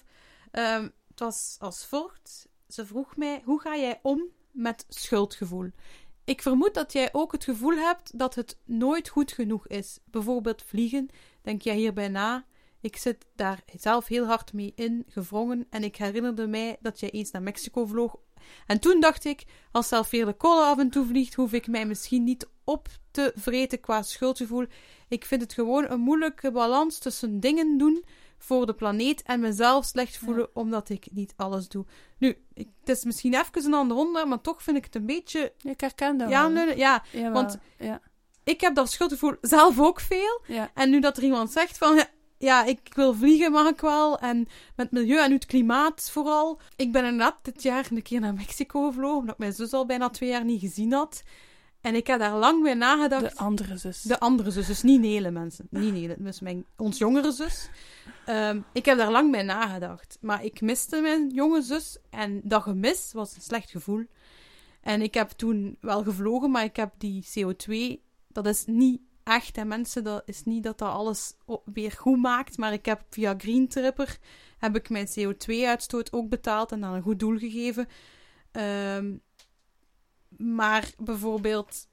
Ehm, het was als volgt. Ze vroeg mij, hoe ga jij om met schuldgevoel? Ik vermoed dat jij ook het gevoel hebt dat het nooit goed genoeg is. Bijvoorbeeld vliegen. Denk jij hierbij na? Ik zit daar zelf heel hard mee in, gevrongen. En ik herinnerde mij dat jij eens naar Mexico vloog. En toen dacht ik, als Veerle Kolle af en toe vliegt, hoef ik mij misschien niet op te vreten qua schuldgevoel. Ik vind het gewoon een moeilijke balans tussen dingen doen voor de planeet en mezelf slecht voelen omdat ik niet alles doe. Nu, ik, het is misschien even een ander onderwerp, maar toch vind ik het een beetje... Ik herken dat Ja, nee, ja, Jawel, want- Ja, ik heb dat schuldgevoel zelf ook veel. ja. En nu dat er iemand zegt van... ja, ik wil vliegen, mag ik wel. En met milieu en het klimaat vooral. Ik ben inderdaad dit jaar een keer naar Mexico gevlogen, omdat mijn zus al bijna twee jaar niet gezien had. En ik heb daar lang bij nagedacht. De andere zus. De andere zus, dus niet Nele, mensen. Niet Nele, dus mijn, ons jongere zus. Ehm, ik heb daar lang bij nagedacht. Maar ik miste mijn jonge zus. En dat gemis was een slecht gevoel. En ik heb toen wel gevlogen, maar ik heb die CO2... Dat is niet echt, hè mensen. Dat is niet dat dat alles weer goed maakt. Maar ik heb via Green Tripper... heb ik mijn CO2-uitstoot ook betaald en aan een goed doel gegeven. Ehm, maar bijvoorbeeld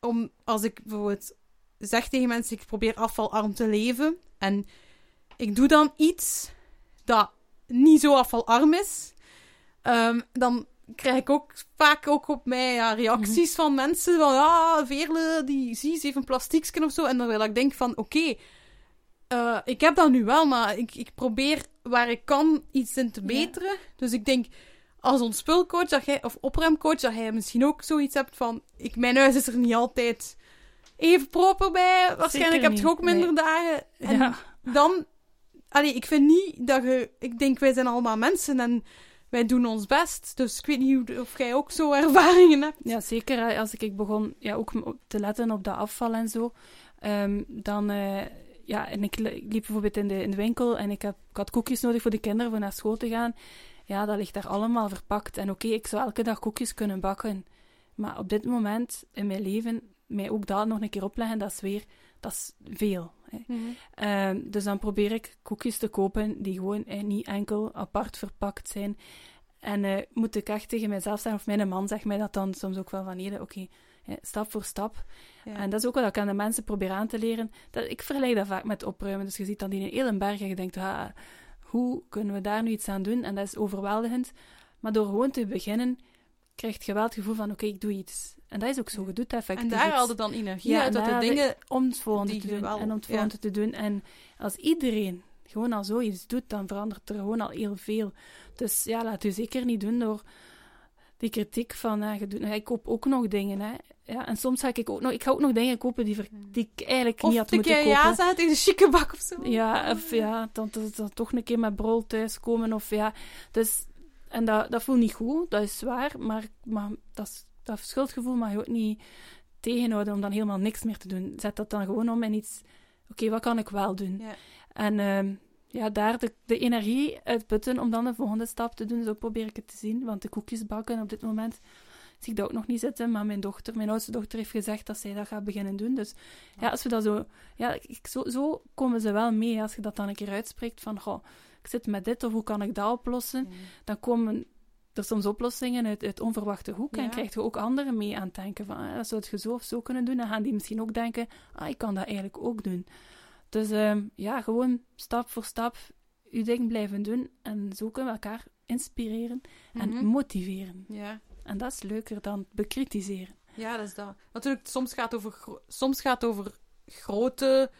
om, als ik bijvoorbeeld zeg tegen mensen, ik probeer afvalarm te leven. En ik doe dan iets dat niet zo afvalarm is. ehm, dan krijg ik ook vaak ook op mij ja, reacties van mensen van, ja, Veerle, die zie ze heeft een plastiekje of zo. En dan wil ik denk van, oké, eh, ik heb dat nu wel, maar ik, ik probeer waar ik kan iets in te Ja. beteren. Dus ik denk, als ons spulcoach dat jij, of opruimcoach, dat jij misschien ook zoiets hebt van, ik, mijn huis is er niet altijd even proper bij. Waarschijnlijk heb je ook minder nee. dagen. En ja. dan, allee, ik vind niet dat je, ik denk wij zijn allemaal mensen en wij doen ons best. Dus ik weet niet of jij ook zo ervaringen hebt. Ja, zeker. Als ik, begon ja, ook te letten op dat afval en zo, ehm, dan... eh, ja, en ik, li- ik liep bijvoorbeeld in de, in de winkel en ik, heb, ik had koekjes nodig voor de kinderen voor naar school te gaan. Ja, dat ligt daar allemaal verpakt. En oké, ik zou elke dag koekjes kunnen bakken. Maar op dit moment in mijn leven, mij ook dat nog een keer opleggen, dat is weer... Dat is veel. Hè. Ehm, dus dan probeer ik koekjes te kopen die gewoon eh, niet enkel apart verpakt zijn. En eh, moet ik echt tegen mezelf zeggen, of mijn man zegt mij dat dan soms ook wel van, nee, oké, eh, stap voor stap. Ja. En dat is ook wat ik aan de mensen probeer aan te leren. Dat, ik vergelijk dat vaak met opruimen. Dus je ziet dan die hele berg en je denkt, ah, hoe kunnen we daar nu iets aan doen? En dat is overweldigend. Maar door gewoon te beginnen, krijg je wel het gevoel van, oké, ik doe iets. En dat is ook zo, je doet effectief En daar haalde dan energie Ja, uit, dat de dingen... om het volgende te doen wel- en om het ja. volgende te doen. En als iedereen gewoon al zoiets doet, dan verandert er gewoon al heel veel. Dus ja, laat u zeker niet doen door die kritiek van, ja, je doet, ja, ik koop ook nog dingen, hè. Ja, en soms ga ik ook nog, ik ga ook nog dingen kopen die, ver- die ik eigenlijk Of niet had moeten kopen. ja zeggen tegen de chique bak of zo. Ja, of ja, dan, dan, dan toch een keer met brol thuiskomen of ja. Dus, en dat, dat voelt niet goed, dat is zwaar, maar, maar dat, dat schuldgevoel mag je ook niet tegenhouden om dan helemaal niks meer te doen. Zet dat dan gewoon om in iets, oké, wat kan ik wel doen? Ja. En ehm, ja, daar de, de energie uitputten om dan de volgende stap te doen, zo probeer ik het te zien. Want de koekjes bakken op dit moment zie ik dat ook nog niet zitten, maar mijn dochter, mijn oudste dochter heeft gezegd dat zij dat gaat beginnen doen. Dus ja, als we dat zo... Ja, ik, zo, zo komen ze wel mee. Als je dat dan een keer uitspreekt van, goh, ik zit met dit of hoe kan ik dat oplossen? Dan komen er soms oplossingen uit, uit onverwachte hoek en krijg je ook anderen mee aan het denken van, ah, dat zou je zo of zo kunnen doen. Dan gaan die misschien ook denken, ah, ik kan dat eigenlijk ook doen. Dus ehm, ja, gewoon stap voor stap je ding blijven doen en zo kunnen we elkaar inspireren en Mhm. motiveren. Ja. En dat is leuker dan bekritiseren. Ja, dat is dat. Natuurlijk, soms gaat het over, soms gaat het over grote...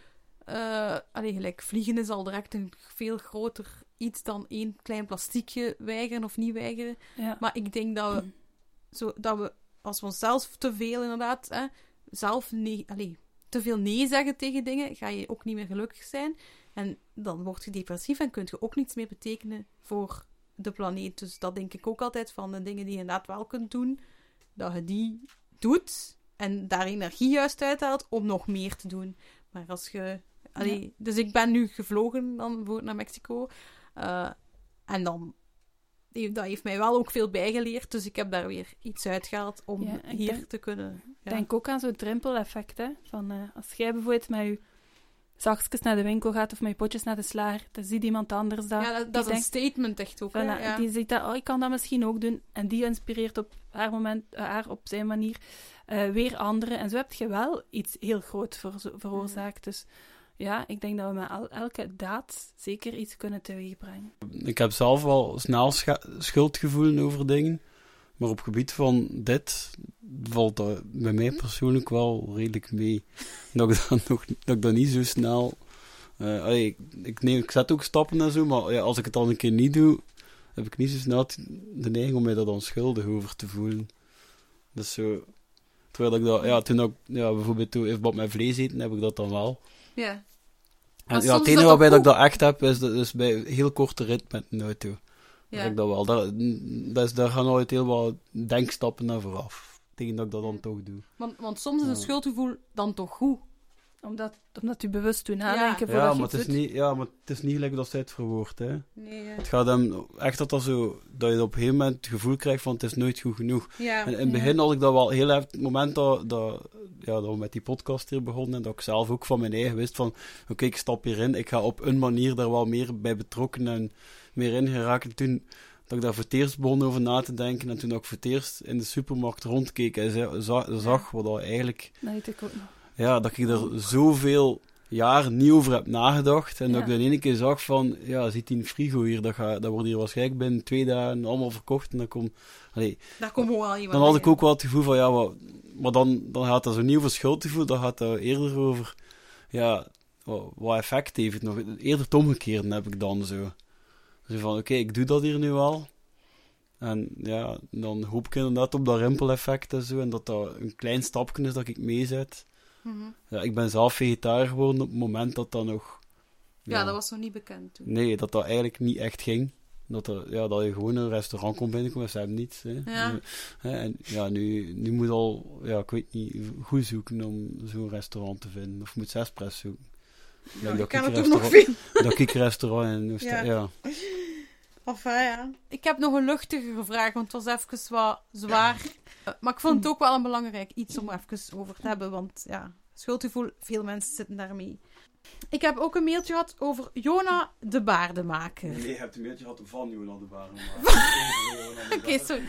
eh allee, gelijk vliegen is al direct een veel groter iets dan één klein plastiekje weigeren of niet weigeren. Ja. Maar ik denk dat we, zo, dat we als we onszelf te veel inderdaad, hè, zelf nee, allee, te veel nee zeggen tegen dingen, ga je ook niet meer gelukkig zijn. En dan word je depressief en kun je ook niets meer betekenen voor de planeet. Dus dat denk ik ook altijd van de dingen die je inderdaad wel kunt doen, dat je die doet en daar energie juist uithaalt om nog meer te doen. Maar als je... Allee, Dus ik ben nu gevlogen dan bijvoorbeeld naar Mexico. eh, en dan... Dat heeft mij wel ook veel bijgeleerd. Dus ik heb daar weer iets uitgehaald om Ja, hier denk- te kunnen... Ja. Denk ook aan zo'n drempeleffect, hè. Van, eh, als jij bijvoorbeeld met je zakjes naar de winkel gaat of met je potjes naar de slager, dan ziet iemand anders dat. ja, dat, die dat is een statement echt ook. Voilà, ja. Die ziet dat, oh, ik kan dat misschien ook doen. En die inspireert op haar, moment, eh, haar op zijn manier eh, weer anderen. En zo heb je wel iets heel groot ver- veroorzaakt. Dus ja, ik denk dat we met el- elke daad zeker iets kunnen teweegbrengen. Ik heb zelf wel snel schuldgevoelens over dingen. Maar op gebied van dit valt dat bij mij persoonlijk wel redelijk mee. (laughs) Dat ik dat, nog, dat, ik niet zo snel... eh, ik, neem, ik zet ook stappen en zo, maar ja, als ik het dan een keer niet doe, heb ik niet zo snel de neiging om mij daar dan schuldig over te voelen. Dus zo... Terwijl ik dat... Ja, toen ik... Ja, bijvoorbeeld toen in verband met vlees eten, heb ik dat dan wel. Ja. En ja, het enige waarbij dat ik dat echt heb, is, dat- is bij heel korte rit met een auto. Ja. Dat ik dat wel. Daar, dat is, daar gaan altijd heel wat denkstappen naar vooraf. Tegen dat ik dat dan toch doe. Want, want soms is een schuldgevoel dan toch goed. Omdat, omdat u bewust doet nadenken Ja. voordat Ja maar, het is doet. niet, ja, maar het is niet gelijk dat zij het verwoordt. Hè. Nee, Het gaat hem echt dat, dat, zo, dat je op een gegeven moment het gevoel krijgt van het is nooit goed genoeg. ja. En in het begin had ik dat wel heel erg, het moment dat, dat, ja, dat we met die podcast hier begonnen, en dat ik zelf ook van mijn eigen wist van, oké, ik stap hierin, ik ga op een manier daar wel meer bij betrokken en meer in geraken. Toen dat ik daar voor het eerst begon over na te denken, en toen ik voor het eerst in de supermarkt rondkeek en za- za- zag wat dat eigenlijk, Dat weet ik ook nog. Ja, dat ik er zoveel jaren niet over heb nagedacht, en dat ik dan in één keer zag van, ja, ziet die frigo hier, dat, gaat, dat wordt hier waarschijnlijk binnen twee dagen allemaal verkocht, en dan komt, allee, Daar gewoon wel iemand dan had ik ook wel het gevoel van, ja, maar, maar dan, dan gaat dat zo niet over schuldgevoel, dan gaat dat eerder over, ja, wat, wat effect heeft het nog? Eerder het omgekeerde heb ik dan zo. Zo van, oké, ik doe dat hier nu al. En ja, dan hoop ik inderdaad op dat rimpeleffect en zo, en dat dat een klein stapje is dat ik meezet. Ja, ik ben zelf vegetariër geworden op het moment dat dat nog... Ja, dat was nog niet bekend toen. Nee, dat dat eigenlijk niet echt ging. Dat, er, ja, dat je gewoon een restaurant kon binnenkomen, ze hebben niets. Hè. Ja. Hè, en ja, nu, nu moet al, ja, ik weet niet, goed zoeken om zo'n restaurant te vinden. Of moet zespres zoeken. Ja, ik kan het ook restaurant- nog vinden. Dat ik restaurant in Oost- Ja. ja. Enfin, ja. Ik heb nog een luchtige vraag, want het was even wat zwaar. Eh, Maar ik vond het ook wel een belangrijk iets om even over te hebben, want ja, schuldgevoel, veel mensen zitten daarmee. Ik heb ook een mailtje gehad over Jona de baardenmaker. Nee, je hebt een mailtje gehad van Johan de Baren. (laughs) Oké, sorry.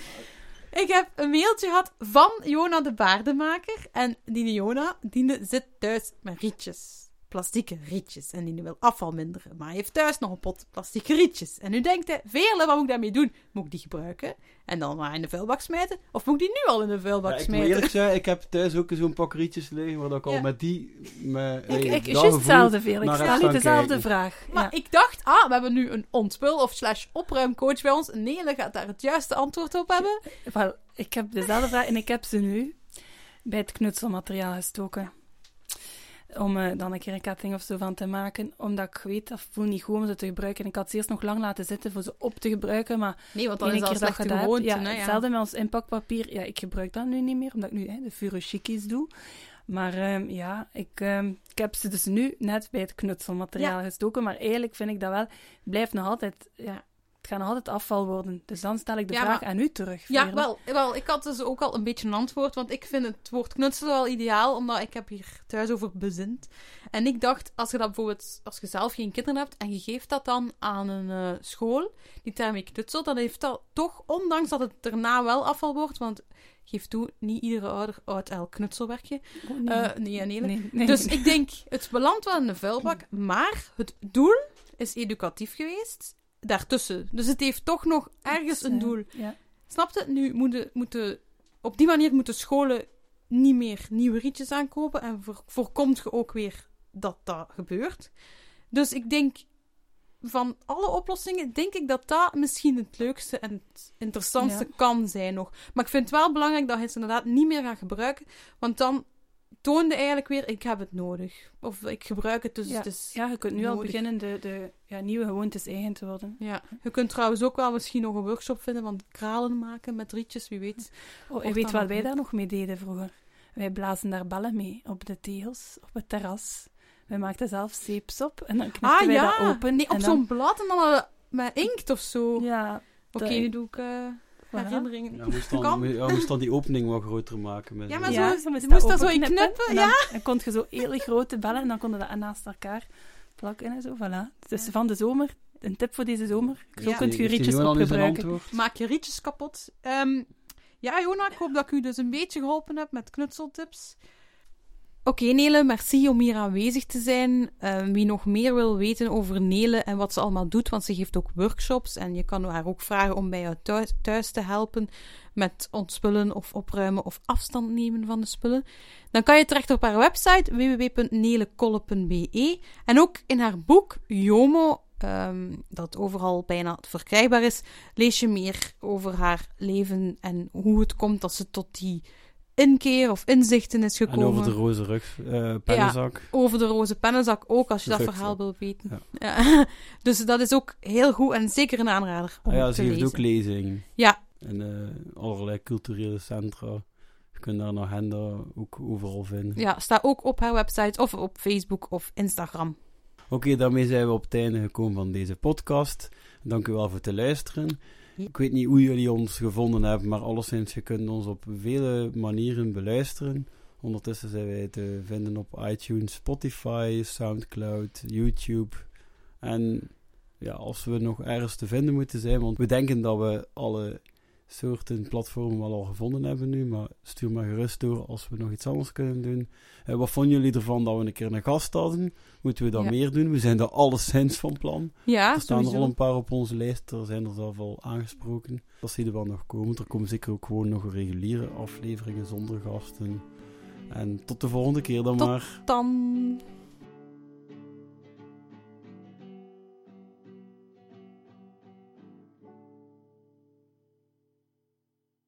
Ik heb een mailtje gehad van Jona de baardenmaker. En die Jona, die zit thuis met rietjes. Plastieke rietjes. En die wil afval minderen. Maar hij heeft thuis nog een pot plastieke rietjes. En nu denkt hij, Veerle, wat moet ik daarmee doen? Moet ik die gebruiken? En dan maar in de vuilbak smijten? Of moet ik die nu al in de vuilbak ik moet smijten? eerlijk zeggen, ik heb thuis ook zo'n pak rietjes liggen, waar dat ik al Ja. met die... Met, Ik, ik, dat juist gevoel hetzelfde, veel. Ik stel niet dezelfde kijken. vraag. Maar ja. ik dacht, ah, we hebben nu een ontspul of slash opruimcoach bij ons. Nele gaat daar het juiste antwoord op hebben. Wel, ik heb dezelfde vraag en ik heb ze nu bij het knutselmateriaal gestoken. Om eh, dan een keer een ketting of zo van te maken. Omdat ik weet, dat voelt niet goed om ze te gebruiken. En ik had ze eerst nog lang laten zitten voor ze op te gebruiken. Maar Nee, want dan is keer dat gedaan gewoonte. ja, hè, ja. Hetzelfde met ons inpakpapier. Ja, ik gebruik dat nu niet meer, omdat ik nu hè, de furoshikis doe. Maar ehm, ja, ik, ehm, ik heb ze dus nu net bij het knutselmateriaal gestoken. Maar eigenlijk vind ik dat wel... blijft nog altijd... Ja, het gaat altijd afval worden. Dus dan stel ik de Ja, vraag maar- aan u terug. Ja, wel, wel, ik had dus ook al een beetje een antwoord, want ik vind het woord knutselen wel ideaal, omdat ik heb hier thuis over bezind. En ik dacht, als je dat bijvoorbeeld, als je zelf geen kinderen hebt en je geeft dat dan aan een eh, school die daarmee knutselt, dan heeft dat toch, ondanks dat het daarna wel afval wordt, want geef toe, niet iedere ouder houdt elk knutselwerkje. Oh, nee. Nee, nee. Nee, nee. Dus ik denk, het belandt wel in de vuilbak, maar het doel is educatief geweest daartussen. Dus het heeft toch nog ergens een doel. Ja. Snap je? Nu moeten, moeten, op die manier moeten scholen niet meer nieuwe rietjes aankopen. En voor, voorkomt je ook weer dat dat gebeurt. Dus ik denk, van alle oplossingen, denk ik dat dat misschien het leukste en het interessantste Ja. kan zijn nog. Maar ik vind het wel belangrijk dat je het inderdaad niet meer gaat gebruiken. Want dan toonde eigenlijk weer, ik heb het nodig. Of ik gebruik het, dus Ja. het is... Ja, je kunt nu al beginnen de, de ja, nieuwe gewoontes eigen te worden. Ja. Je kunt trouwens ook wel misschien nog een workshop vinden van kralen maken met rietjes, wie weet. Oh, Of weet wat wij daar nog mee deden vroeger? Wij blazen daar ballen mee op de tegels, op het terras. Wij maakten zelf zeepsop en dan knipten Ah wij ja, dat open. nee, op en dan- zo'n blad en dan eh, met inkt of zo. Ja, Oké, dat- nu doe ik eh. Herinneringen. Ja, moest dan, ja, moest dan die opening wat groter maken. Met Ja, zo- maar Ja, zo- je je moest moest dat zo in knippen, en dan, dan kon je zo hele grote bellen en dan konden we dat naast elkaar plakken en zo, voilà. Dus Ja. van de zomer, een tip voor deze zomer, zo Ja. kunt je rietjes Johan ook nu zijn gebruiken. antwoord? Maak je rietjes kapot. Ehm, ja, Jona, ik hoop dat ik u dus een beetje geholpen heb met knutseltips. Oké, Nele, merci om hier aanwezig te zijn. Ehm, wie nog meer wil weten over Nele en wat ze allemaal doet, want ze geeft ook workshops en je kan haar ook vragen om bij jou thuis, thuis te helpen met ontspullen of opruimen of afstand nemen van de spullen, dan kan je terecht op haar website www.nelekolle.be en ook in haar boek Jomo, ehm, dat overal bijna verkrijgbaar is, lees je meer over haar leven en hoe het komt dat ze tot die inkeer of inzichten is En gekomen. over de roze rug, eh pennenzak. Over de roze pennenzak ook, als je dat verhaal ja. wil weten. Ja. (laughs) dus dat is ook heel goed en zeker een aanrader om Ah ja, ze geeft lezen. ook lezing. Ja. En eh, allerlei culturele centra. Je kunt daar een agenda ook overal vinden. Ja, staat ook op haar website of op Facebook of Instagram. Oké, daarmee zijn we op het einde gekomen van deze podcast. Dank u wel voor het luisteren. Ik weet niet hoe jullie ons gevonden hebben, maar alleszins, je kunt ons op vele manieren beluisteren. Ondertussen zijn wij te vinden op iTunes, Spotify, Soundcloud, YouTube. En ja, als we nog ergens te vinden moeten zijn, want we denken dat we alle soorten platformen wel al gevonden hebben nu, maar stuur maar gerust door als we nog iets anders kunnen doen. Eh, wat vonden jullie ervan dat we een keer een gast hadden? Moeten we dat Ja. meer doen? We zijn er alleszins van plan. Ja, er staan er al een paar op onze lijst, er zijn er zelf al aangesproken. Als die er wel nog komen, er komen zeker ook gewoon nog reguliere afleveringen zonder gasten. En tot de volgende keer dan Tot maar. Dan...